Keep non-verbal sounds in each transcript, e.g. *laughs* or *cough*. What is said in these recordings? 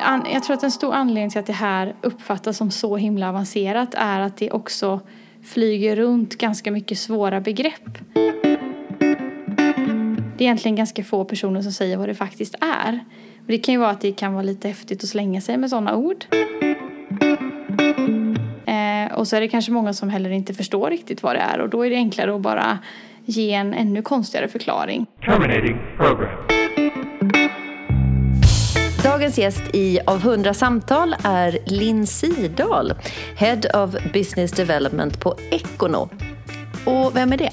an, jag tror att en stor anledning till att det här uppfattas som så himla avancerat är att det också flyger runt ganska mycket svåra begrepp. Det är egentligen ganska få personer som säger vad det faktiskt är. Och det kan ju vara att det kan vara lite häftigt att slänga sig med sådana ord. Eh, och så är det kanske många som heller inte förstår riktigt vad det är och då är det enklare att bara ge en ännu konstigare förklaring. Terminating program. Dagens gäst i Av 100 samtal är Linn Sidahl, Head of Business Development på Econo. Och vem är det?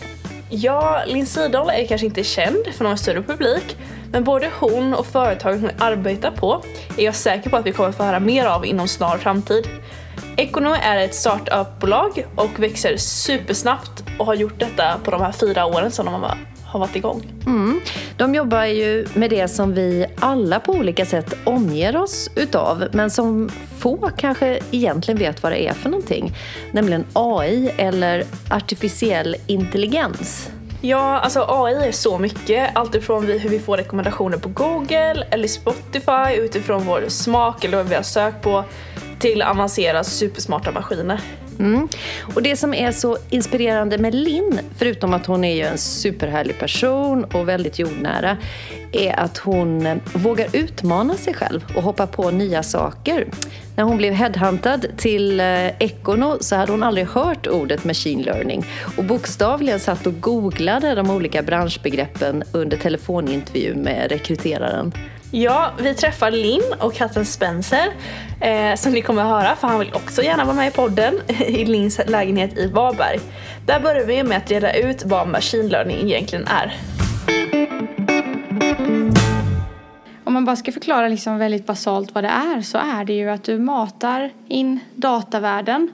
Ja, Linn Sidahl är kanske inte känd för någon större publik, men både hon och företaget hon arbetar på är jag säker på att vi kommer få höra mer av inom snar framtid. Econo är ett startupbolag och växer supersnabbt och har gjort detta på de här fyra åren som de har varit igång. Mm. De jobbar ju med det som vi alla på olika sätt omger oss utav men som få kanske egentligen vet vad det är för någonting. Nämligen AI eller artificiell intelligens. Ja, alltså AI är så mycket. Allt ifrån hur vi får rekommendationer på Google eller Spotify utifrån vår smak eller vad vi har sökt på till avancerade supersmarta maskiner. Mm. Och det som är så inspirerande med Linn, förutom att hon är ju en superhärlig person och väldigt jordnära, är att hon eh, vågar utmana sig själv och hoppa på nya saker. När hon blev headhuntad till eh, Econo så hade hon aldrig hört ordet machine learning och bokstavligen satt och googlade de olika branschbegreppen under telefonintervju med rekryteraren. Ja, vi träffar Linn och katten Spencer eh, som ni kommer att höra för han vill också gärna vara med i podden *laughs* i Linns lägenhet i Varberg. Där börjar vi med att reda ut vad machine learning egentligen är. Om man bara ska förklara liksom väldigt basalt vad det är så är det ju att du matar in datavärden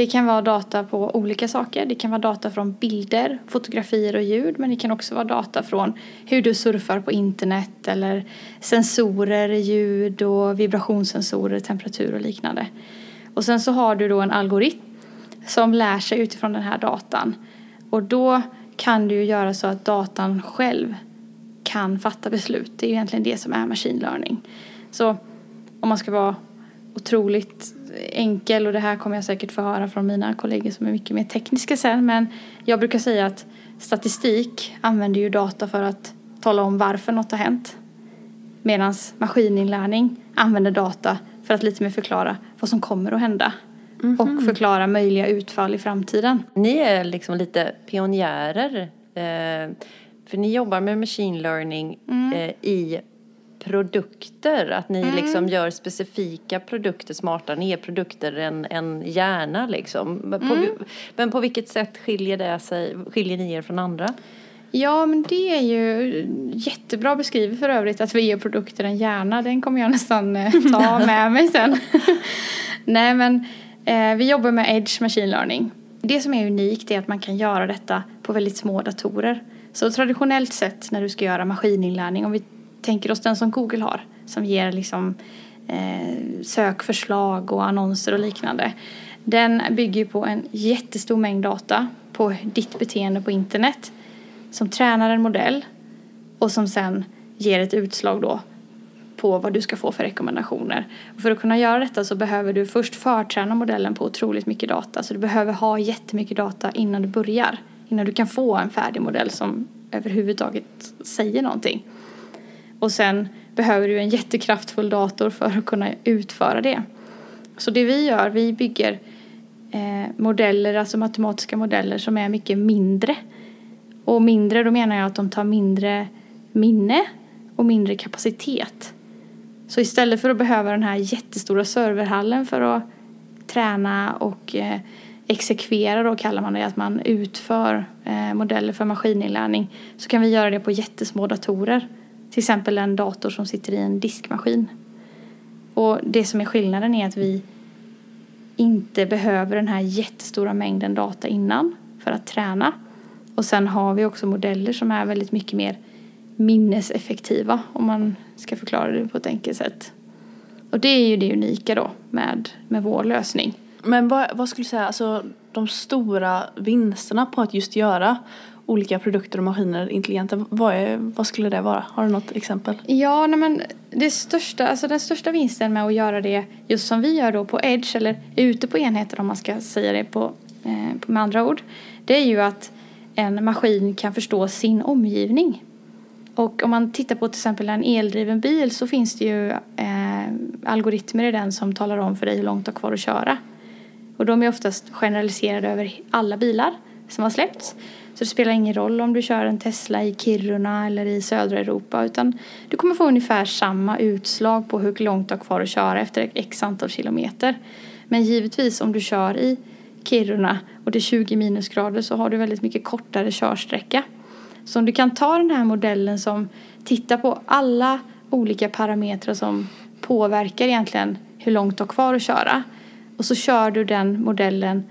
det kan vara data på olika saker. Det kan vara data från bilder, fotografier och ljud men det kan också vara data från hur du surfar på internet eller sensorer, ljud och vibrationssensorer, temperatur och liknande. Och sen så har du då en algoritm som lär sig utifrån den här datan och då kan du göra så att datan själv kan fatta beslut. Det är egentligen det som är machine learning. Så om man ska vara otroligt enkel och det här kommer jag säkert få höra från mina kollegor som är mycket mer tekniska sen men jag brukar säga att statistik använder ju data för att tala om varför något har hänt medan maskininlärning använder data för att lite mer förklara vad som kommer att hända mm -hmm. och förklara möjliga utfall i framtiden. Ni är liksom lite pionjärer eh, för ni jobbar med machine learning mm. eh, i produkter, att ni mm. liksom gör specifika produkter smartare. Ni ger produkter en, en hjärna liksom. Men på, mm. men på vilket sätt skiljer, det sig, skiljer ni er från andra? Ja, men det är ju jättebra beskrivet för övrigt att vi ger produkter en hjärna. Den kommer jag nästan eh, ta *laughs* med mig sen. *laughs* Nej, men eh, vi jobbar med Edge Machine Learning. Det som är unikt är att man kan göra detta på väldigt små datorer. Så traditionellt sett när du ska göra maskininlärning, om vi tänker oss den som Google har som ger liksom eh, sökförslag och annonser och liknande. Den bygger på en jättestor mängd data på ditt beteende på internet som tränar en modell och som sen ger ett utslag då på vad du ska få för rekommendationer. Och för att kunna göra detta så behöver du först förträna modellen på otroligt mycket data. Så du behöver ha jättemycket data innan du börjar. Innan du kan få en färdig modell som överhuvudtaget säger någonting. Och sen behöver du en jättekraftfull dator för att kunna utföra det. Så det vi gör, vi bygger eh, modeller, alltså matematiska modeller som är mycket mindre. Och mindre, då menar jag att de tar mindre minne och mindre kapacitet. Så istället för att behöva den här jättestora serverhallen för att träna och eh, exekvera då kallar man det, att man utför eh, modeller för maskininlärning så kan vi göra det på jättesmå datorer till exempel en dator som sitter i en diskmaskin. Och det som är skillnaden är att vi inte behöver den här jättestora mängden data innan för att träna. Och sen har vi också modeller som är väldigt mycket mer minneseffektiva om man ska förklara det på ett enkelt sätt. Och det är ju det unika då med, med vår lösning. Men vad, vad skulle du säga, alltså de stora vinsterna på att just göra olika produkter och maskiner intelligenta? Vad, är, vad skulle det vara? Har du något exempel? Ja, nej men det största, alltså den största vinsten med att göra det just som vi gör då på Edge eller ute på enheter om man ska säga det på, eh, med andra ord. Det är ju att en maskin kan förstå sin omgivning. Och om man tittar på till exempel en eldriven bil så finns det ju eh, algoritmer i den som talar om för dig hur långt du har kvar att köra. Och de är oftast generaliserade över alla bilar som har släppts. Så det spelar ingen roll om du kör en Tesla i Kiruna eller i södra Europa utan du kommer få ungefär samma utslag på hur långt du har kvar att köra efter x antal kilometer. Men givetvis om du kör i Kiruna och det är 20 minusgrader så har du väldigt mycket kortare körsträcka. Så om du kan ta den här modellen som tittar på alla olika parametrar som påverkar egentligen hur långt du har kvar att köra och så kör du den modellen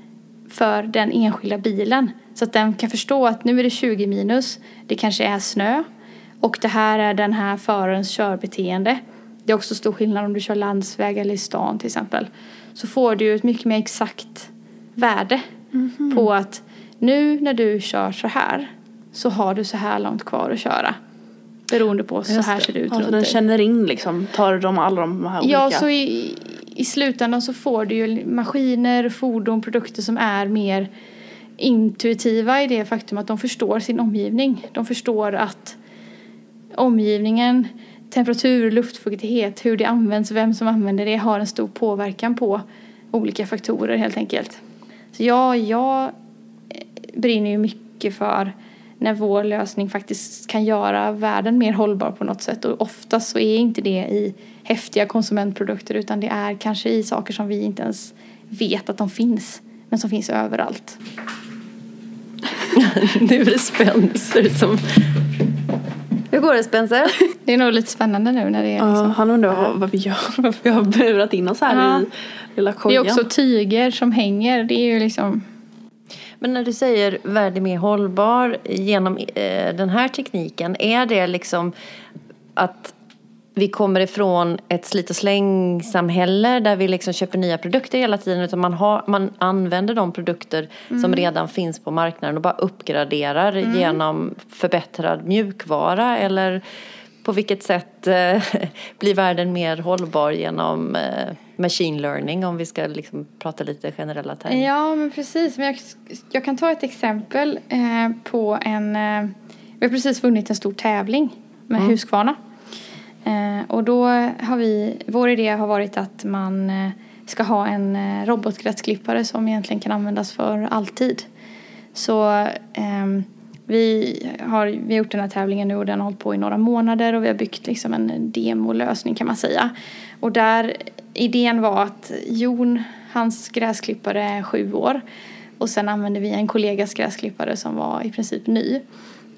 för den enskilda bilen så att den kan förstå att nu är det 20 minus, det kanske är snö och det här är den här förarens körbeteende. Det är också stor skillnad om du kör landsväg eller i stan till exempel. Så får du ett mycket mer exakt värde mm -hmm. på att nu när du kör så här så har du så här långt kvar att köra. Beroende på så här ser det ut alltså den känner in liksom, tar de alla de här olika? Ja, så i, i slutändan så får du ju maskiner, fordon, produkter som är mer intuitiva i det faktum att de förstår sin omgivning. De förstår att omgivningen, temperatur, luftfuktighet, hur det används, vem som använder det har en stor påverkan på olika faktorer helt enkelt. Så ja, jag brinner ju mycket för när vår lösning faktiskt kan göra världen mer hållbar på något sätt och oftast så är inte det i häftiga konsumentprodukter utan det är kanske i saker som vi inte ens vet att de finns men som finns överallt. nu *laughs* är det Spencer som... Hur går det Spencer? *laughs* Det är nog lite spännande nu när det är liksom... Ja, han undrar vad, vad vi gör, *laughs* varför vi har burat in oss här ja. i lilla kojan. Det är också tyger som hänger, det är ju liksom men när du säger värde mer hållbar genom eh, den här tekniken, är det liksom att vi kommer ifrån ett slit och släng-samhälle där vi liksom köper nya produkter hela tiden utan man, har, man använder de produkter mm. som redan finns på marknaden och bara uppgraderar mm. genom förbättrad mjukvara eller på vilket sätt eh, *laughs* blir världen mer hållbar genom eh, machine learning om vi ska liksom prata lite generella termer? Ja, men precis. Men jag, jag kan ta ett exempel eh, på en... Vi har precis vunnit en stor tävling med mm. Husqvarna. Eh, och då har vi... Vår idé har varit att man eh, ska ha en eh, robotgräsklippare som egentligen kan användas för alltid. Så ehm, vi har, vi har gjort den här tävlingen nu och den har hållit på i några månader och vi har byggt liksom en demolösning kan man säga. Och där idén var att Jon, hans gräsklippare är sju år och sen använde vi en kollegas gräsklippare som var i princip ny.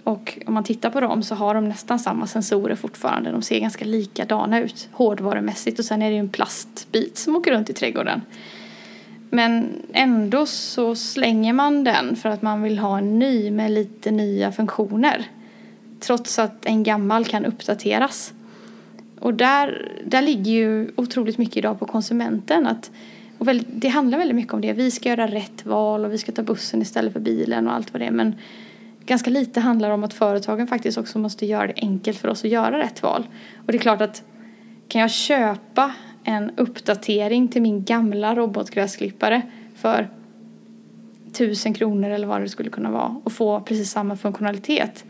Och om man tittar på dem så har de nästan samma sensorer fortfarande. De ser ganska likadana ut hårdvarumässigt och sen är det ju en plastbit som åker runt i trädgården. Men ändå så slänger man den för att man vill ha en ny med lite nya funktioner. Trots att en gammal kan uppdateras. Och där, där ligger ju otroligt mycket idag på konsumenten. Att, och väldigt, det handlar väldigt mycket om det. Vi ska göra rätt val och vi ska ta bussen istället för bilen och allt vad det är. Men ganska lite handlar om att företagen faktiskt också måste göra det enkelt för oss att göra rätt val. Och det är klart att kan jag köpa en uppdatering till min gamla robotgräsklippare för tusen kronor eller vad det skulle kunna vara och få precis samma funktionalitet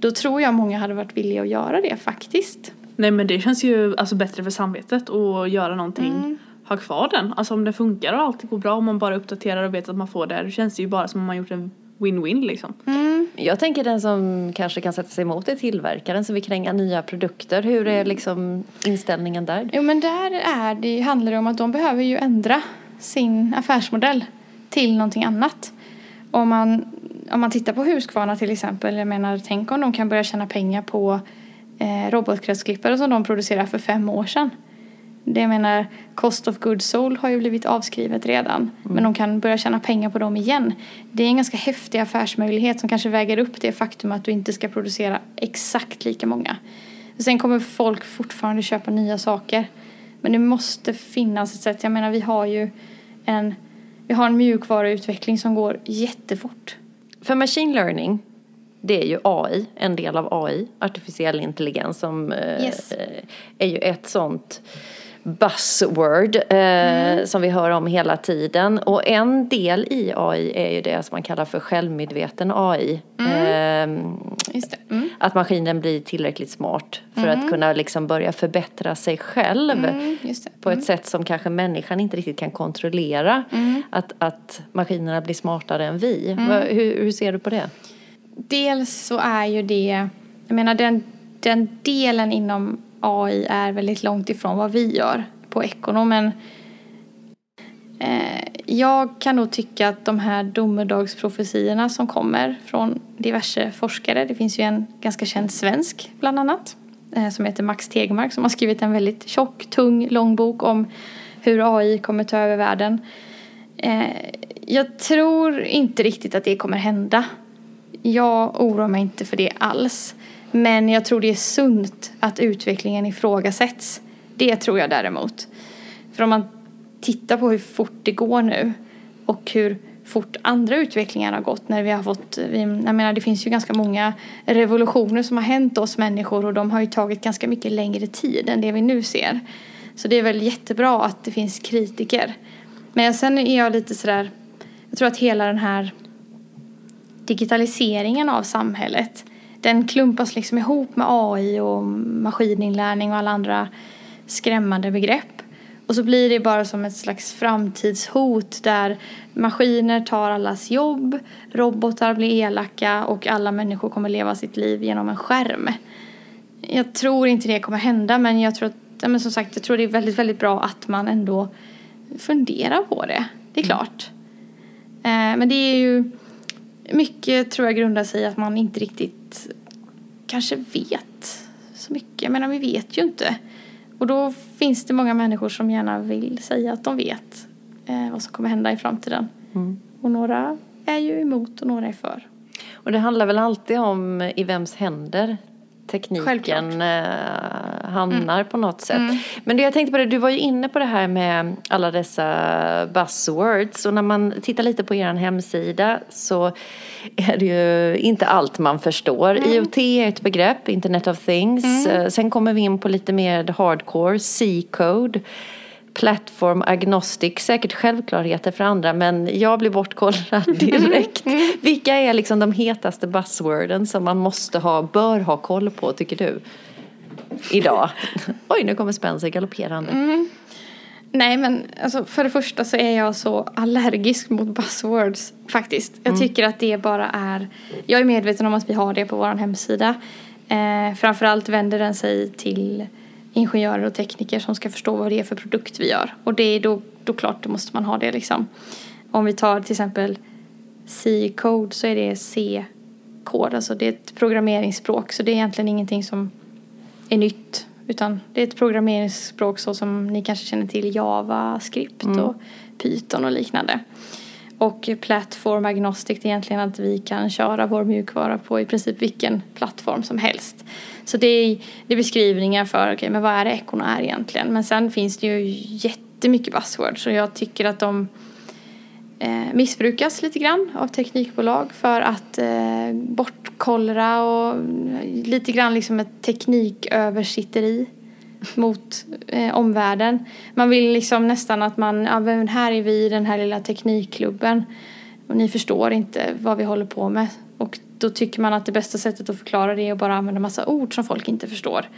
då tror jag många hade varit villiga att göra det faktiskt. Nej men det känns ju alltså bättre för samvetet att göra någonting, mm. ha kvar den. Alltså om det funkar och allt går bra, om man bara uppdaterar och vet att man får det, då känns det ju bara som om man gjort en win-win liksom. Mm. Jag tänker den som kanske kan sätta sig emot är tillverkaren som vill kränga nya produkter. Hur är liksom inställningen där? Jo men där är det, handlar det om att de behöver ju ändra sin affärsmodell till någonting annat. Om man, om man tittar på Husqvarna till exempel, jag menar tänk om de kan börja tjäna pengar på eh, robotgräsklippare som de producerade för fem år sedan. Det jag menar, cost of goods sold har ju blivit avskrivet redan. Mm. Men de kan börja tjäna pengar på dem igen. Det är en ganska häftig affärsmöjlighet som kanske väger upp det faktum att du inte ska producera exakt lika många. Sen kommer folk fortfarande köpa nya saker. Men det måste finnas ett sätt. Jag menar vi har ju en, vi har en mjukvaruutveckling som går jättefort. För machine learning det är ju AI, en del av AI, artificiell intelligens som eh, Yes. är ju ett sånt buzzword eh, Mm. som vi hör om hela tiden. Och en del i AI är ju det som man kallar för självmedveten AI. Eh, Just det. Mm. att maskinen blir tillräckligt smart för att kunna liksom börja förbättra sig själv Mm, på ett sätt som kanske människan inte riktigt kan kontrollera. Att, att maskinerna blir smartare än vi. Hur, hur ser du på det? Dels så är ju det, jag menar den, den delen inom AI är väldigt långt ifrån vad vi gör på ekonomen. Eh, jag kan nog tycka att de här domedagsprofetiorna som kommer från diverse forskare, det finns ju en ganska känd svensk bland annat eh, som heter Max Tegmark som har skrivit en väldigt tjock, tung, lång bok om hur AI kommer ta över världen. Eh, jag tror inte riktigt att det kommer hända. Jag oroar mig inte för det alls. Men jag tror det är sunt att utvecklingen ifrågasätts. Det tror jag däremot. För om man tittar på hur fort det går nu och hur fort andra utvecklingar har gått när vi har fått, jag menar det finns ju ganska många revolutioner som har hänt oss människor och de har ju tagit ganska mycket längre tid än det vi nu ser. Så det är väl jättebra att det finns kritiker. Men sen är jag lite sådär, jag tror att hela den här digitaliseringen av samhället den klumpas liksom ihop med AI och maskininlärning och alla andra skrämmande begrepp. Och så blir det bara som ett slags framtidshot där maskiner tar allas jobb, robotar blir elaka och alla människor kommer leva sitt liv genom en skärm. Jag tror inte det kommer hända men jag tror att, ja, men som sagt, jag tror det är väldigt, väldigt bra att man ändå funderar på det. Det är klart. Eh, men det är ju mycket tror jag grundar sig i att man inte riktigt kanske vet så mycket. Jag menar, vi vet ju inte. Och då finns det många människor som gärna vill säga att de vet eh, vad som kommer hända i framtiden. Och några är ju emot och några är för. Och det handlar väl alltid om i vems händer tekniken eh, hamnar på något sätt. Men det jag tänkte på det, du var ju inne på det här med alla dessa buzzwords och när man tittar lite på er hemsida så är det ju inte allt man förstår. IoT är ett begrepp, Internet of Things. Eh, Sen kommer vi in på lite mer hardcore, C-code. Platform agnostic, säkert självklarheter för andra men jag blir bortkollrad *laughs* direkt. Vilka är liksom de hetaste buzzworden som man måste ha, bör ha koll på tycker du? Idag. *laughs* Oj, nu kommer Spencer galopperande. Nej men alltså, för det första så är jag så allergisk mot buzzwords faktiskt. Jag tycker att det bara är, jag är medveten om att vi har det på vår hemsida. Eh, framförallt vänder den sig till ingenjörer och tekniker som ska förstå vad det är för produkt vi gör. Och det är då, då klart då måste man ha det liksom. Om vi tar till exempel C-code så är det C-kod, alltså det är ett programmeringsspråk så det är egentligen ingenting som är nytt. Utan det är ett programmeringsspråk så som ni kanske känner till JavaScript och Python och liknande. Och Platform agnostic är egentligen att vi kan köra vår mjukvara på i princip vilken plattform som helst. Så det är, det är beskrivningar för, okay, men vad är det ekon är egentligen? Men sen finns det ju jättemycket buzzwords och jag tycker att de eh, missbrukas lite grann av teknikbolag för att eh, bortkollra och lite grann liksom ett tekniköversitteri mot eh, omvärlden. Man vill liksom nästan att man, ja men här är vi i den här lilla teknikklubben och ni förstår inte vad vi håller på med. Och då tycker man att det bästa sättet att förklara det är att bara använda massa ord som folk inte förstår.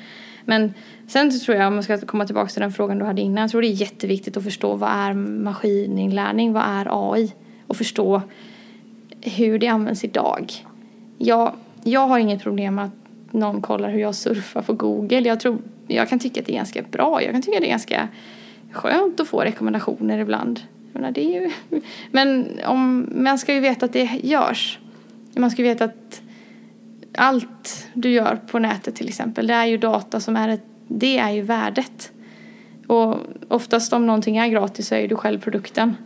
Men sen så tror jag, om man ska komma tillbaka till den frågan du hade innan, jag tror det är jätteviktigt att förstå vad är maskininlärning, vad är AI? Och förstå hur det används idag. Jag, jag har inget problem med att någon kollar hur jag surfar på Google. Jag, tror, jag kan tycka att det är ganska bra. Jag kan tycka att det är ganska skönt att få rekommendationer ibland. Menar, det är ju, *laughs* men om, man ska ju veta att det görs. Man ska ju veta att allt du gör på nätet till exempel, det är ju data som är ett, det är ju värdet. Och oftast om någonting är gratis så är ju du själv produkten.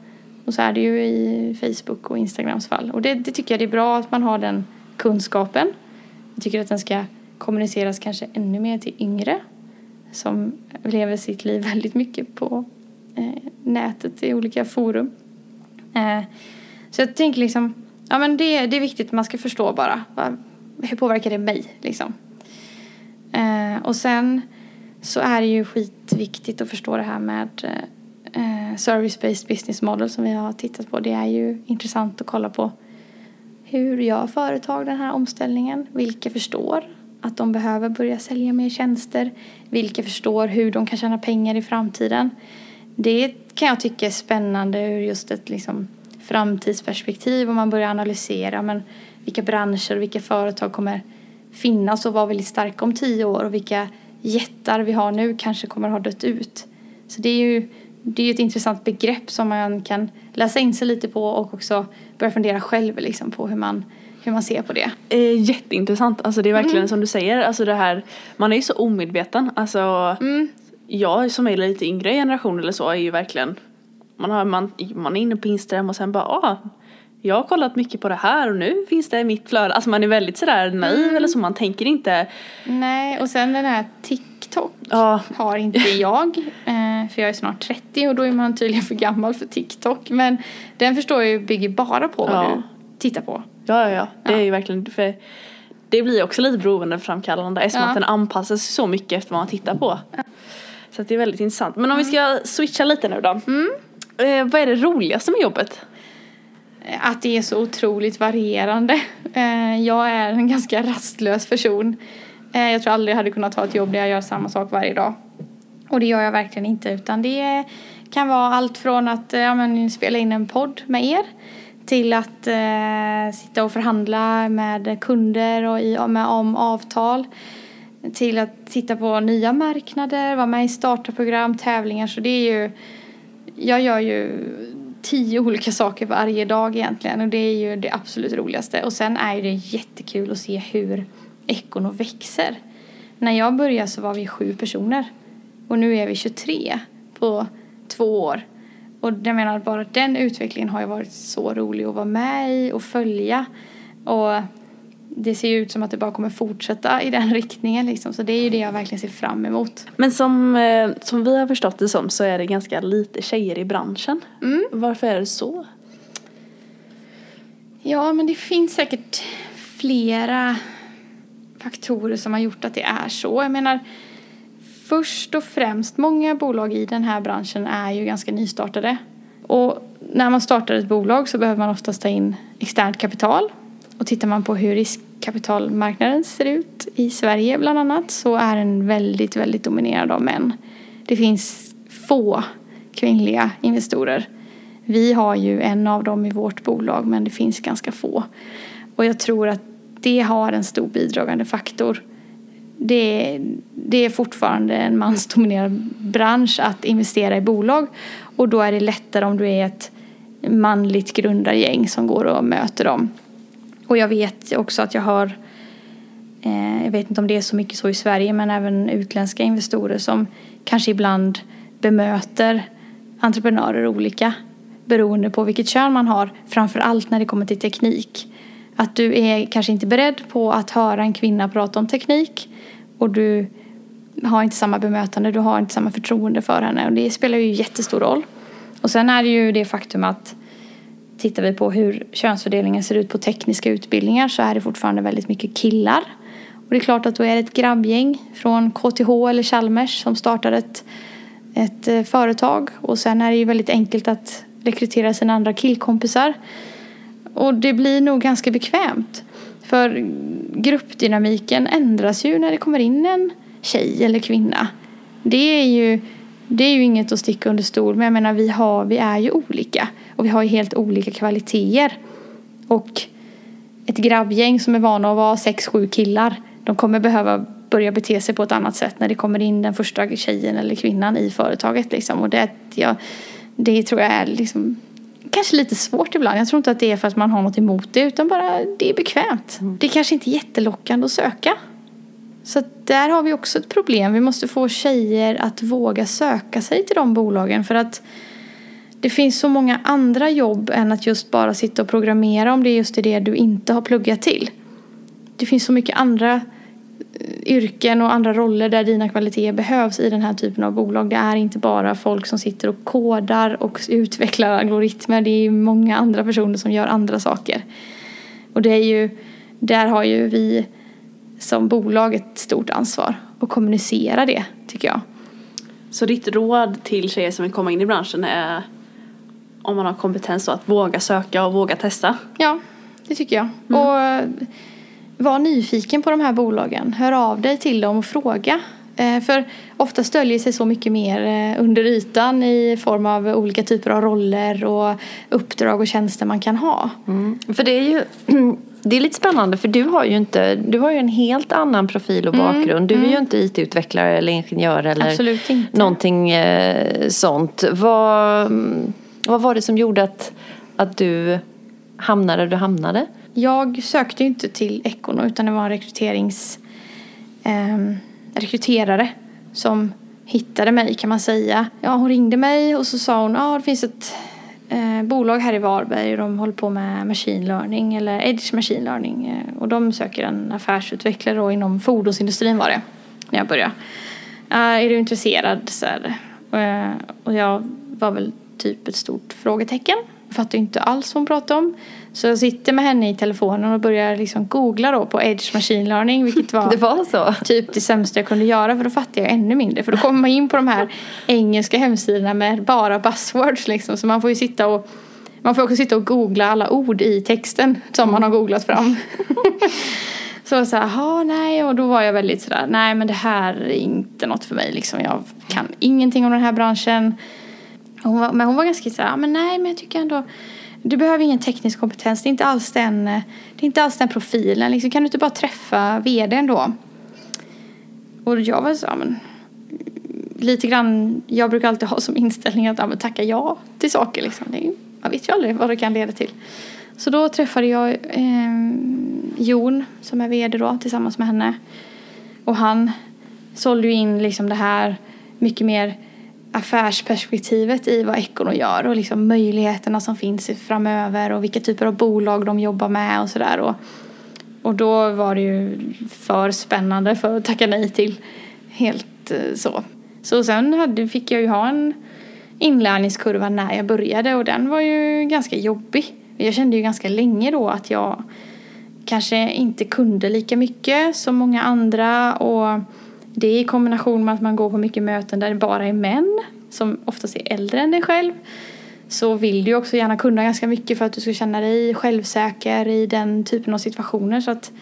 Och så är det ju i Facebook och Instagrams fall. Och det, det tycker jag det är bra att man har den kunskapen. Jag tycker att den ska kommuniceras kanske ännu mer till yngre som lever sitt liv väldigt mycket på eh, nätet i olika forum. Eh, så jag tänker liksom, ja men det, det är viktigt att man ska förstå bara vad, hur påverkar det mig liksom? Eh, och sen så är det ju skitviktigt att förstå det här med eh, eh, service-based business model som vi har tittat på. Det är ju intressant att kolla på hur gör företag den här omställningen? Vilka förstår att de behöver börja sälja mer tjänster? Vilka förstår hur de kan tjäna pengar i framtiden? Det kan jag tycka är spännande ur just ett liksom, framtidsperspektiv om man börjar analysera men vilka branscher och vilka företag kommer finnas och vara väldigt starka om tio år och vilka jättar vi har nu kanske kommer ha dött ut. Så det är ju det är ett intressant begrepp som man kan läsa in sig lite på och också börja fundera själv liksom på hur man, hur man ser på det. Eh, jätteintressant, alltså det är verkligen mm. som du säger, alltså det här, man är ju så omedveten, alltså mm. jag som är lite yngre generation eller så är ju verkligen, man, har, man, man är inne på Instagram och sen bara, ah, jag har kollat mycket på det här och nu finns det i mitt flöde. Alltså man är väldigt sådär naiv mm. eller så, man tänker inte. Nej, och sen den här TikTok ja. har inte *laughs* jag. Eh, för jag är snart 30 och då är man tydligen för gammal för TikTok. Men den förstår jag ju bygger bara på vad ja. du tittar på. Ja, ja, ja. Det ja. är ju verkligen, för det blir också lite beroendeframkallande eftersom ja. att den anpassas så mycket efter vad man tittar på. Så det är väldigt intressant. Men om vi ska switcha lite nu då. Mm. Eh, vad är det roligaste med jobbet? att det är så otroligt varierande. Eh, jag är en *laughs* ganska rastlös person. Eh, jag tror aldrig jag hade kunnat ta ett jobb där jag gör samma sak varje dag. Och det gör jag verkligen inte utan det kan vara allt från att ja, men, spela in en podd med er till att eh, sitta och förhandla med kunder och i, med, om avtal till att titta på nya marknader, vara med i startup-program, tävlingar så det är ju jag gör ju tio olika saker varje dag egentligen och det är ju det absolut roligaste. Och sen är det jättekul att se hur Econo växer. När jag började så var vi sju personer och nu är vi 23 på två år. Och jag menar bara den utvecklingen har ju varit så rolig att vara med i och följa. Och det ser ju ut som att det bara kommer fortsätta i den *laughs* riktningen liksom. Så det är ju det jag verkligen ser fram emot. Men som, eh, som vi har förstått det som så är det ganska lite tjejer i branschen. Mm. Varför är det så? Ja, men det finns säkert flera faktorer som har gjort att det är så. Jag menar, först och främst, många bolag i den här branschen är ju ganska nystartade. Och när man startar ett bolag så behöver man oftast ta in externt kapital och tittar man på hur riskkapitalmarknaden ser ut i Sverige bland annat så är den väldigt, väldigt dominerad av män. Det finns få kvinnliga investorer. Vi har ju en av dem i vårt bolag men det finns ganska få. Och jag tror att det har en stor bidragande faktor. Det, det är fortfarande en mansdominerad bransch att investera i bolag och då är det lättare om du är ett manligt grundargäng som går och möter dem. Och jag vet också att jag har, eh, jag vet inte om det är så mycket så i Sverige, men även utländska investerare som kanske ibland bemöter entreprenörer olika beroende på vilket kön man har, framför allt när det kommer till teknik. Att du är kanske inte beredd på att höra en kvinna prata om teknik och du har inte samma bemötande, du har inte samma förtroende för henne och det spelar ju jättestor roll. Och sen är det ju det faktum att tittar vi på hur könsfördelningen ser ut på tekniska utbildningar så är det fortfarande väldigt mycket killar. Och det är klart att då är det ett grabbgäng från KTH eller Chalmers som startar ett, ett eh, företag och sen är det ju väldigt enkelt att rekrytera sina andra killkompisar. Och det blir nog ganska bekvämt. För gruppdynamiken ändras ju när det kommer in en tjej eller kvinna. Det är ju, det är ju inget att sticka under stol med. Jag menar, vi, har, vi är ju olika. Och vi har ju helt olika kvaliteter. Och ett grabbgäng som är vana att vara sex, sju killar. De kommer behöva börja bete sig på ett annat sätt när det kommer in den första tjejen eller kvinnan i företaget. Liksom. Och det, ja, det tror jag är liksom, kanske lite svårt ibland. Jag tror inte att det är för att man har något emot det utan bara det är bekvämt. Mm. Det är kanske inte är jättelockande att söka. Så där har vi också ett problem. Vi måste få tjejer att våga söka sig till de bolagen för att det finns så många andra jobb än att just bara sitta och programmera om det är just det du inte har pluggat till. Det finns så mycket andra yrken och andra roller där dina kvaliteter behövs i den här typen av bolag. Det är inte bara folk som sitter och kodar och utvecklar algoritmer. Det är många andra personer som gör andra saker. Och det är ju där har ju vi som bolag ett stort ansvar att kommunicera det tycker jag. Så ditt råd till tjejer som vill komma in i branschen är om man har kompetens då, att våga söka och våga testa? Ja, det tycker jag. Och eh, var nyfiken på de här bolagen. Hör av dig till dem och fråga. Eh, För ofta döljer sig så mycket mer eh, under ytan i form av olika typer av roller och uppdrag och tjänster man kan ha. För det är ju *clears throat* det är lite spännande för du har ju inte, du har ju en helt annan profil och bakgrund. Du är ju inte IT-utvecklare eller ingenjör eller Absolut inte. någonting eh, sånt. Vad, vad var det som gjorde att, att du hamnade där du hamnade? Jag sökte ju inte till Econo utan det var en rekryterings, eh, rekryterare som hittade mig kan man säga. Ja, hon ringde mig och så sa hon ja det finns ett eh, bolag här i Varberg och de håller på med machine learning eller edge machine learning eh, och de söker en affärsutvecklare då inom fordonsindustrin var det när jag började. Är du intresserad? Så här. Eh, och jag var väl typ ett stort frågetecken. Jag fattade inte alls vad hon pratade om. Så jag sitter med henne i telefonen och börjar liksom googla då på edge machine learning vilket var *laughs* Det var typ det sämsta jag kunde göra för då fattade jag ännu mindre. För då kommer man in på de här engelska hemsidorna med bara buzzwords liksom. Så man får ju sitta och man får också sitta och googla alla ord i texten som man har googlat fram. *laughs* så så här, jaha nej och då var jag väldigt sådär, nej men det här är inte något för mig liksom. Jag kan ingenting om den här branschen. Hon var, men hon var ganska såhär, men nej men jag tycker ändå du behöver ingen teknisk kompetens, det är inte alls den, eh, det är inte alls den profilen. Liksom, kan du inte bara träffa vdn då? Och jag var så, ja, men lite grann, jag brukar alltid ha som inställning att ja, men tacka ja till saker liksom. Det är, vet ju aldrig vad det kan leda till. Så då träffade jag eh, Jon som är vd då tillsammans med henne. Och han sålde ju in liksom det här mycket mer affärsperspektivet i vad Econo gör och liksom möjligheterna som finns framöver och vilka typer av bolag de jobbar med och sådär. Och, och då var det ju för spännande för att tacka nej till. Helt eh, så. Så sen hade, fick jag ju ha en inlärningskurva när jag började och den var ju ganska jobbig. Jag kände ju ganska länge då att jag kanske inte kunde lika mycket som många andra och det i kombination med att man går på mycket möten där det bara är män som oftast är äldre än dig själv så vill du också gärna kunna ganska mycket för att du ska känna dig självsäker i den typen av situationer så att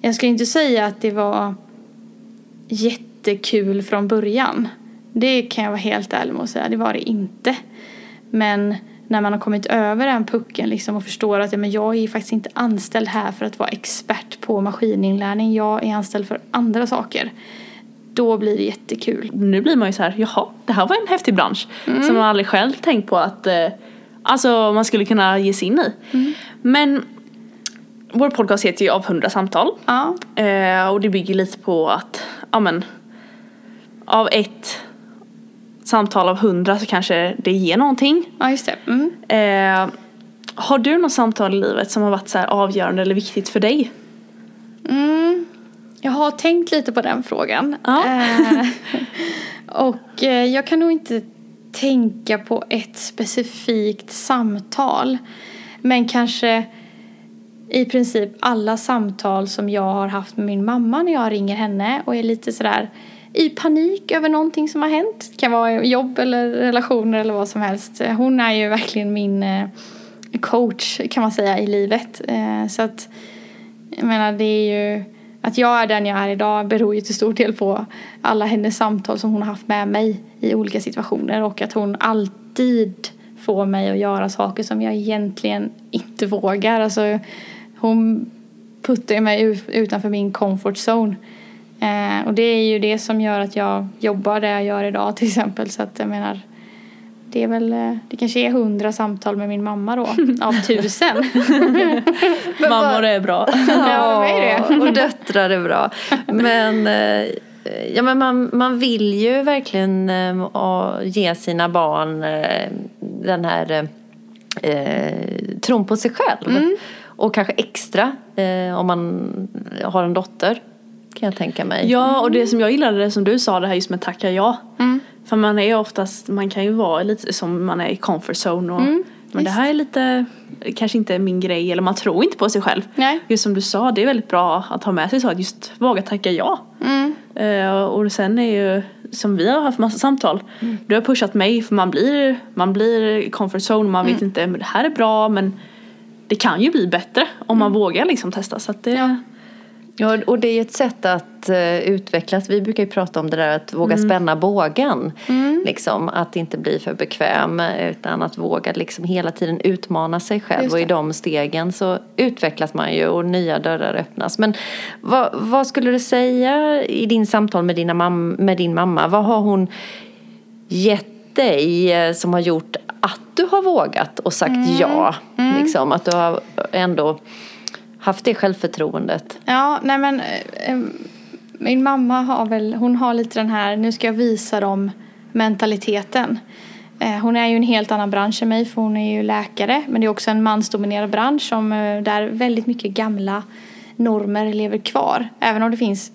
jag skulle inte säga att det var jättekul från början. Det kan jag vara helt ärlig med att säga, det var det inte. Men när man har kommit över den pucken liksom och förstår att ja, men jag är faktiskt inte anställd här för att vara expert på maskininlärning. Jag är anställd för andra saker. Då blir det jättekul. Nu blir man ju så här, jaha, det här var en häftig bransch. Som man aldrig själv tänkt på att eh, alltså, man skulle kunna ge sig in i. Men vår podcast heter ju Av hundra samtal. Ja, Eh, och det bygger lite på att, ja men, av ett samtal av hundra så kanske det ger någonting. ja just det. Mm. Eh, har du något samtal i livet som har varit så här avgörande eller viktigt för dig? Mm. Jag har tänkt lite på den frågan. Ja. Eh, och eh, jag kan nog inte tänka på ett specifikt samtal. Men kanske i princip alla samtal som jag har haft med min mamma när jag ringer henne och är lite sådär i panik över någonting som har hänt. Det kan vara jobb eller relationer eller vad som helst. Hon är ju verkligen min eh, coach kan man säga i livet. Eh, så att jag menar det är ju att jag är den jag är idag beror ju till stor del på alla hennes samtal som hon har haft med mig i olika situationer och att hon alltid får mig att göra saker som jag egentligen inte vågar. Alltså, hon puttar ju mig utanför min comfort zone. Eh, och det är ju det som gör att jag jobbar där jag gör idag till exempel. Så att jag menar, det är väl, eh, det kanske är hundra samtal med min mamma då, *laughs* av tusen. *laughs* Mammor är bra. *laughs* Ja, är det? och döttrar är bra. Men, eh, ja, men man, man vill ju verkligen eh, a- ge sina barn eh, den här eh, tron på sig själv. Mm. Och kanske extra eh, om man har en dotter. Kan jag tänka mig. Ja, och det som jag gillade det som du sa, det här just med tacka ja. Mm. För man är oftast, man kan ju vara lite som man är i comfort zone och men det här är lite kanske inte min grej eller man tror inte på sig själv. Nej. Just som du sa, det är väldigt bra att ha med sig så att just våga tacka ja. Mm. Eh, och sen är ju, som vi har haft massa samtal, du har pushat mig för man blir, man blir comfort zone, man vet inte, men det här är bra men det kan ju bli bättre om man vågar liksom testa. Så det, Ja. Ja, och det är ett sätt att uh, utvecklas. Vi brukar ju prata om det där att våga spänna bågen. Liksom, att inte bli för bekväm utan att våga liksom hela tiden utmana sig själv. Och i de stegen så utvecklas man ju och nya dörrar öppnas. Men vad, vad skulle du säga i din samtal med, dina mam- med din mamma? Vad har hon gett dig eh, som har gjort att du har vågat och sagt ja? Liksom, att du har ändå haft det självförtroendet. Ja, nej men eh, min mamma har väl, hon har lite den här, nu ska jag visa dem mentaliteten. Eh, hon är ju en helt annan bransch än mig för hon är ju läkare men det är också en mansdominerad bransch som, eh, där väldigt mycket gamla normer lever kvar. Även om det finns,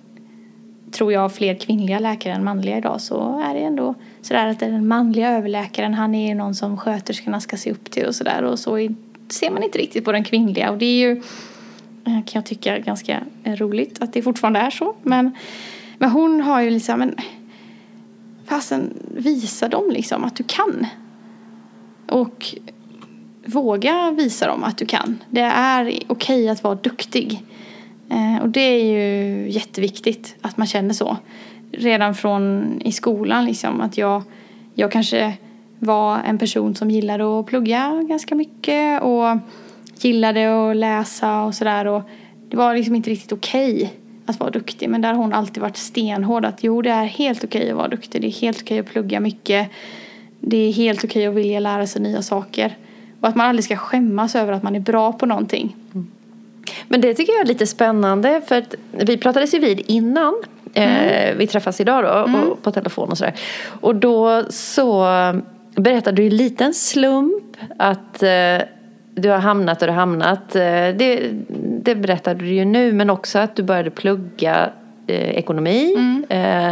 tror jag, fler kvinnliga läkare än manliga idag så är det ändå sådär att den manliga överläkaren han är ju någon som sköterskorna ska se upp till och sådär och så ser man inte riktigt på den kvinnliga och det är ju Eh, kan jag tycka ganska eh, roligt att det fortfarande är så. Men, men hon har ju liksom, men fasen visa dem liksom att du kan. Och våga visa dem att du kan. Det är okej att vara duktig. Eh, och det är ju jätteviktigt att man känner så. Redan från i skolan liksom att jag, jag kanske var en person som gillade att plugga ganska mycket och gillade att läsa och sådär. Och det var liksom inte riktigt okej att vara duktig. Men där har hon alltid varit stenhård att jo det är helt okej att vara duktig, det är helt okej att plugga mycket. Det är helt okej att vilja lära sig nya saker. Och att man aldrig ska skämmas över att man är bra på någonting. Men det tycker jag är lite spännande för att vi pratades ju vid innan eh, vi träffas idag då och, på telefon och sådär. Och då så berättade du en liten slump att eh, du har hamnat och du har hamnat. Eh, det, det berättade du ju nu men också att du började plugga eh, ekonomi. Eh,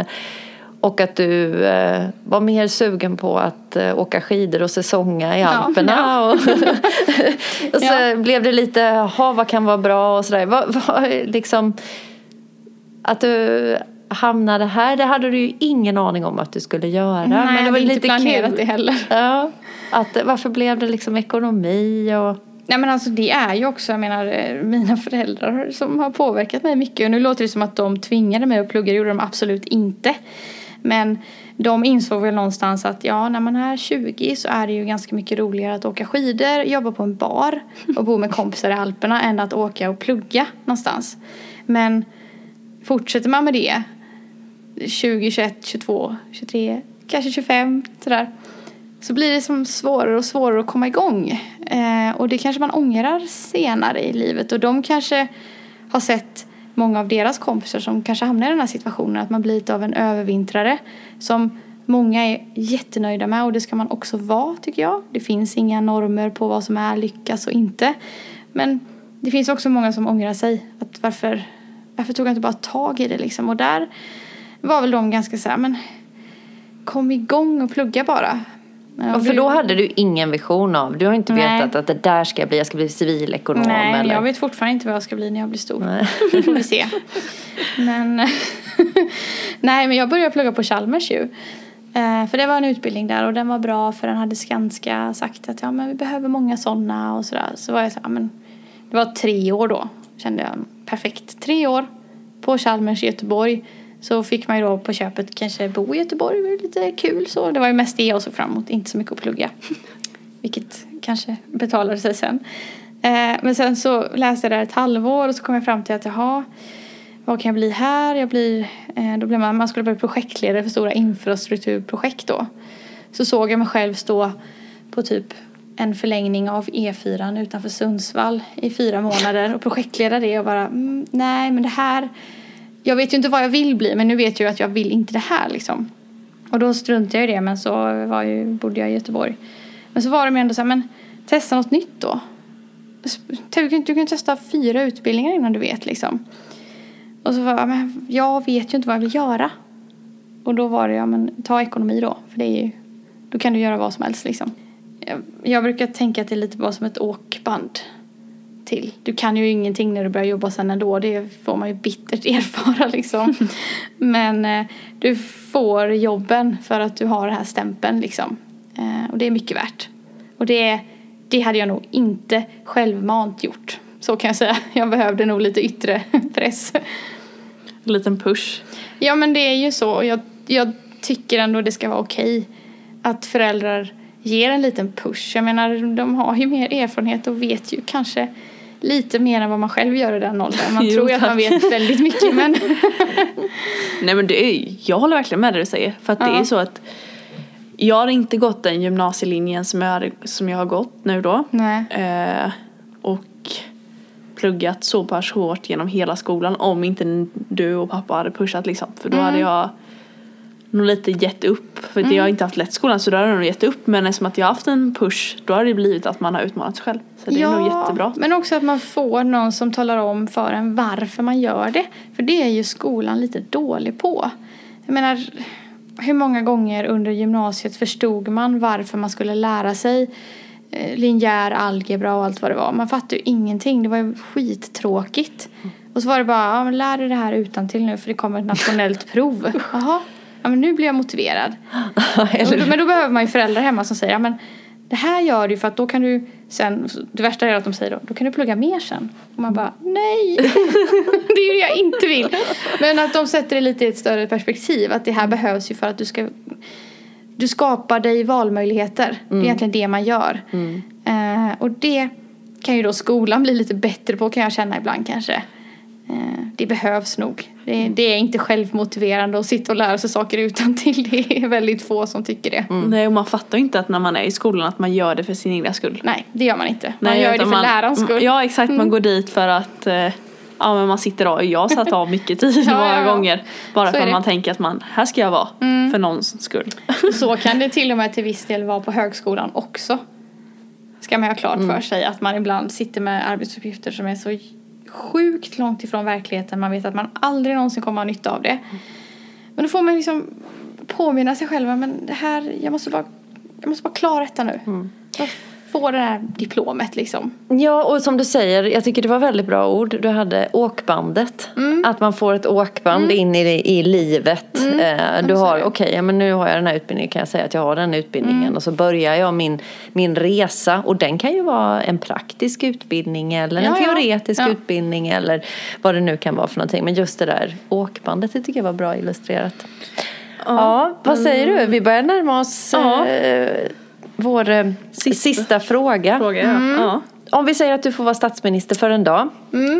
och att du eh, var mer sugen på att eh, åka skidor och säsonga i Alperna. ja. Och, *laughs* och så Ja. blev det lite, jaha vad kan vara bra och sådär. Vad, vad, liksom, att du hamnade här, det hade du ju ingen aning om att du skulle göra. Nej, men det jag var hade inte planerat kul. det heller. Ja, att, varför blev det liksom ekonomi och... Nej men alltså det är ju också, jag menar eh, mina föräldrar som har påverkat mig mycket. Och nu låter det som att de tvingade mig att plugga, det gjorde de absolut inte. Men de insåg väl någonstans att ja, när man är 20 så är det ju ganska mycket roligare att åka skidor, jobba på en bar och bo med kompisar i Alperna än att åka och plugga någonstans. Men fortsätter man med det 20, 21, 22, 23, kanske 25 sådär så blir det som svårare och svårare att komma igång. Eh, och det kanske man ångrar senare i livet. Och de kanske har sett många av deras kompisar som kanske hamnar i den här situationen. Att man blir lite av en övervintrare. Som många är jättenöjda med och det ska man också vara tycker jag. Det finns inga normer på vad som är lyckas och inte. Men det finns också många som ångrar sig. Att varför, varför tog jag inte bara tag i det liksom? Och där var väl de ganska så här, men kom igång och plugga bara. Ja, Och för då hade du ingen vision av, du har inte Nej. vetat att det där ska jag bli, jag ska bli civilekonom Nej, eller? jag vet fortfarande inte vad jag ska bli när jag blir stor. Nej. *laughs* Det får vi se. Men, *laughs* nej, men jag började plugga på Chalmers ju. Eh, För det var en utbildning där och den var bra för den hade Skanska sagt att ja, men vi behöver många sådana och sådär. Så var jag så här, men det var tre år då kände jag. Perfekt. Tre år på Chalmers i Göteborg. Så fick man ju då på köpet kanske bo i Göteborg. Det var lite kul så. Det var ju mest det jag såg fram emot. Inte så mycket att plugga. *laughs* Vilket kanske betalade sig sen. Eh, men sen så läste jag där ett halvår och så kom jag fram till att jaha, vad kan jag bli här? Jag blir, eh, då blev man, man skulle bli projektledare för stora infrastrukturprojekt då. Så såg jag mig själv stå på typ en förlängning av E4 utanför Sundsvall i fyra månader och projektleda det och bara mm, nej men det här jag vet ju inte vad jag vill bli men nu vet jag ju att jag vill inte det här liksom. Och då struntade jag i det men så var ju, bodde jag i Göteborg. Men så var de ju ändå så här, men testa något nytt då. Du kan, ju testa fyra utbildningar innan du vet liksom. Och så var jag, men jag vet ju inte vad jag vill göra. Och då var det, ja men ta ekonomi då. För det är ju, då kan du göra vad som helst liksom. Jag, jag brukar tänka att det är lite bara som ett åkband till. Du kan ju ingenting när du börjar jobba sen ändå. Det får man ju bittert *laughs* erfara liksom. Men eh, du får jobben för att du har den här stämpeln liksom. Eh, och det är mycket värt. Och det, det hade jag nog inte självmant gjort. Så kan jag säga. Jag behövde nog lite yttre *laughs* press. En liten push. Ja men det är ju så. Jag, jag tycker ändå det ska vara okej att föräldrar ger en liten push. Jag menar de har ju mer erfarenhet och vet ju kanske lite mer än vad man själv gör i den åldern. Man *laughs* Jo, tror ju att man vet väldigt mycket men *laughs* Nej men det är, jag håller verkligen med det du säger. För att det Ja. är så att jag har inte gått den gymnasielinjen som jag, som jag har gått nu då. Eh, och pluggat så pass hårt genom hela skolan om inte du och pappa hade pushat liksom. För då Mm. hade jag nog lite gett upp. För att jag har inte haft lätt skolan så då hade jag nog gett upp. Men eftersom att jag har haft en push då har det blivit att man har utmanat sig själv. Så det är nog jättebra. Men också att man får någon som talar om för en varför man gör det. För det är ju skolan lite dålig på. Jag menar, hur många gånger under gymnasiet förstod man varför man skulle lära sig eh, linjär algebra och allt vad det var. Man fattade ju ingenting. Det var ju skittråkigt. Och så var det bara, ja, men lär dig det här utan till nu för det kommer ett nationellt *laughs* prov. Jaha, ja, men nu blir jag motiverad. *laughs* Då- Men då behöver man ju föräldrar hemma som säger, ja men det här gör du för att då kan du sen, det värsta är att de säger då, då kan du plugga mer sen. Och man bara, nej, *laughs* det är det jag inte vill. Men att de sätter det lite i ett större perspektiv, att det här behövs ju för att du ska, du skapar dig valmöjligheter. Det är egentligen det man gör. Eh, och det kan ju då skolan bli lite bättre på kan jag känna ibland kanske. Eh, det behövs nog. Det, det är inte självmotiverande att sitta och lära sig saker utan till. Det är väldigt få som tycker det. Nej och man fattar inte att när man är i skolan att man gör det för sin egna skull. Nej, det gör man inte. Man Nej, gör det för man- lärarens skull. Ja exakt, man går dit för att eh, Ja men man sitter av, jag har satt av mycket tid *laughs* Ja, många ja, ja. gånger. Bara Så för att man tänker att man, här ska jag vara. För någons skull. Så *laughs* kan det till och med till viss del vara på högskolan också. Ska man ha klart för sig att man ibland sitter med arbetsuppgifter som är så sjukt långt ifrån verkligheten. Man vet att man aldrig någonsin kommer ha nytta av det. Men då får man liksom påminna sig själv men det här, jag måste bara, jag måste bara klara detta nu. Jag får det här diplomet liksom. Ja, och som du säger, jag tycker det var väldigt bra ord. Du hade åkbandet. Att man får ett åkband in i, i livet. Eh, du har, okej, ja, men nu har jag den här utbildningen, kan jag säga att jag har den utbildningen. Och så börjar jag min, min resa. Och den kan ju vara en praktisk utbildning eller en Ja, ja. teoretisk Ja. utbildning eller vad det nu kan vara för någonting. Men just det där åkbandet, det tycker jag var bra illustrerat. Ja, vad säger du? Vi börjar närma oss Ja. eh, vår eh, sista, fråga. Fråga ja. ja. Om vi säger att du får vara statsminister för en dag.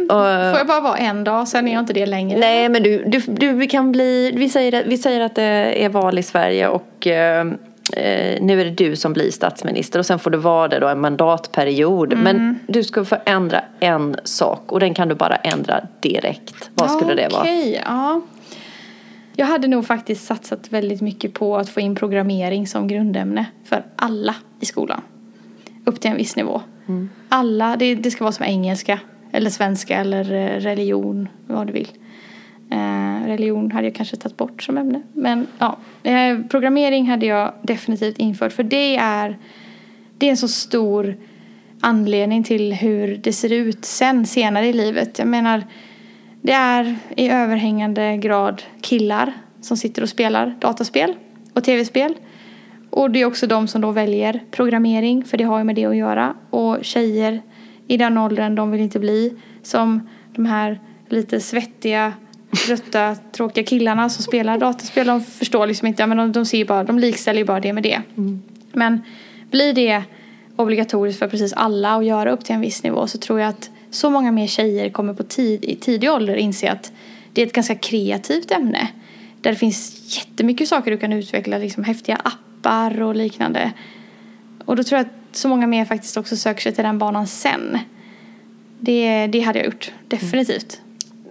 Och, Får jag bara vara en dag, sen är jag inte det längre. nej, men du, du, du vi kan bli, vi säger, att- vi säger att det är val i Sverige och eh, eh, nu är det du som blir statsminister och sen får du vara det då en mandatperiod. Men du ska få ändra en sak och den kan du bara ändra direkt. Vad skulle det vara? Okej, ja. Jag hade nog faktiskt satsat väldigt mycket på att få in programmering som grundämne för alla i skolan. Upp till en viss nivå. Mm. Alla, det, det ska vara som engelska eller svenska eller eh, religion, vad du vill. Eh, religion hade jag kanske tagit bort som ämne. Men ja, eh, programmering hade jag definitivt infört för det är, det är en så stor anledning till hur det ser ut sen, senare i livet. Jag menar, det är i överhängande grad killar som sitter och spelar dataspel och tv-spel. Och det är också de som då väljer programmering, för det har ju med det att göra. Och tjejer i den åldern, de vill inte bli som de här lite svettiga, trötta, *laughs* tråkiga killarna som spelar dataspel. De förstår liksom inte, men de, de ser bara, de likställer ju bara det med det. Men blir det obligatoriskt för precis alla att göra upp till en viss nivå så tror jag att så många mer tjejer kommer på tid, i tidig ålder inse att det är ett ganska kreativt ämne. Där det finns jättemycket saker du kan utveckla, liksom häftiga appar och liknande. Och då tror jag att så många mer faktiskt också söker sig till den banan sen. Det, det hade jag gjort, definitivt.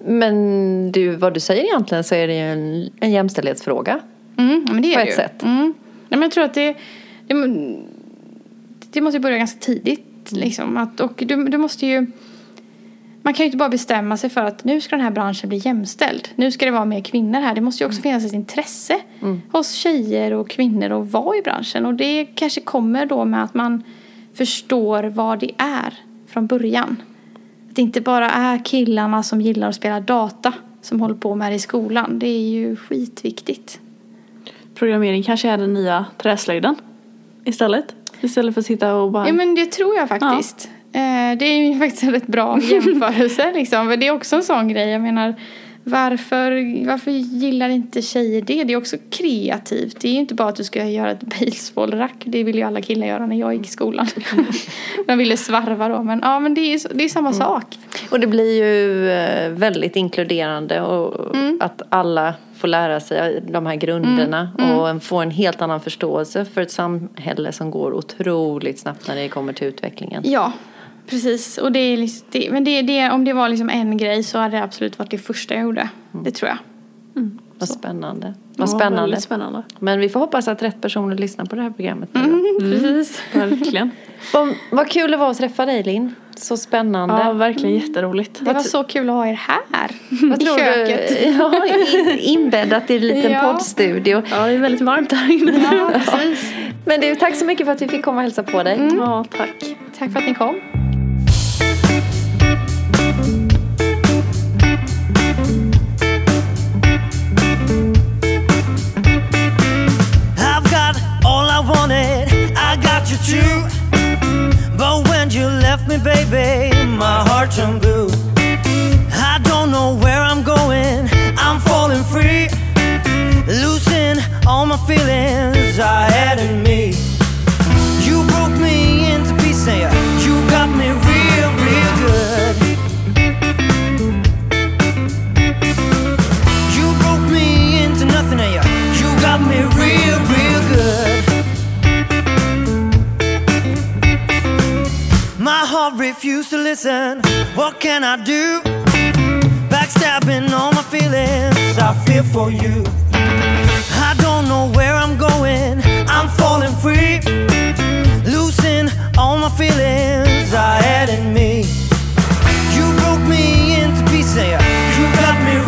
Men du, vad du säger egentligen så är det ju en, en jämställdhetsfråga. Mm, men det är På det ett ju. sätt. Mm. Nej, men jag tror att det, det, det måste ju börja ganska tidigt. Liksom. Att, och du, du måste ju... Man kan ju inte bara bestämma sig för att nu ska den här branschen bli jämställd. Nu ska det vara mer kvinnor här. Det måste ju också finnas ett intresse hos tjejer och kvinnor att vara i branschen. Och det kanske kommer då med att man förstår vad det är från början. Att det inte bara är killarna som gillar att spela data som håller på med det i skolan. Det är ju skitviktigt. Programmering kanske är den nya träslöjden istället. Istället för att sitta och bara... Ja men det tror jag faktiskt. Eh, Det är ju *laughs* faktiskt en rätt bra *laughs* jämförelse liksom. Men det är också en sån grej. Jag menar varför, varför gillar inte tjejer det? Det är också kreativt. Det är ju inte bara att du ska göra ett *laughs* basebollrack. Det ville ju alla killar göra när jag gick i skolan. De ville svarva då. Men ja men det är, det är samma sak. Och det blir ju eh, väldigt inkluderande och Mm. att alla får lära sig de här grunderna Mm. och få en helt annan förståelse för ett samhälle som går otroligt snabbt när det kommer till utvecklingen. Ja, precis. Och det är liksom, det, men det, det, om det var liksom en grej så hade det absolut varit det första jag gjorde. Det tror jag. Vad spännande. Ja, Vad spännande. väldigt spännande. Men vi får hoppas att rätt personer lyssnar på det här programmet nu då. Precis. *laughs* Verkligen. Vad, vad kul det var att träffa dig Linn. Så spännande. Ja, verkligen jätteroligt. Det var så kul att ha er här. *laughs* Vad I tror köket. du? *laughs* Ja, in, inbäddat i en liten Ja. poddstudio. Ja, det är väldigt varmt här inne. Ja, precis. Men du, tack så mycket för att vi fick komma och hälsa på dig. Ja, tack. Tack för att ni kom. Blue. I don't know where I'm going, I'm falling free. Losing all my feelings I had in me. You broke me into pieces, you got me real, real good. You broke me into nothing. You got me real, real good. My heart refused to listen. What can I do? Backstabbing all my feelings. I feel for you. I don't know where I'm going. I'm falling free. Losing all my feelings I had in me. You broke me into pieces. You got me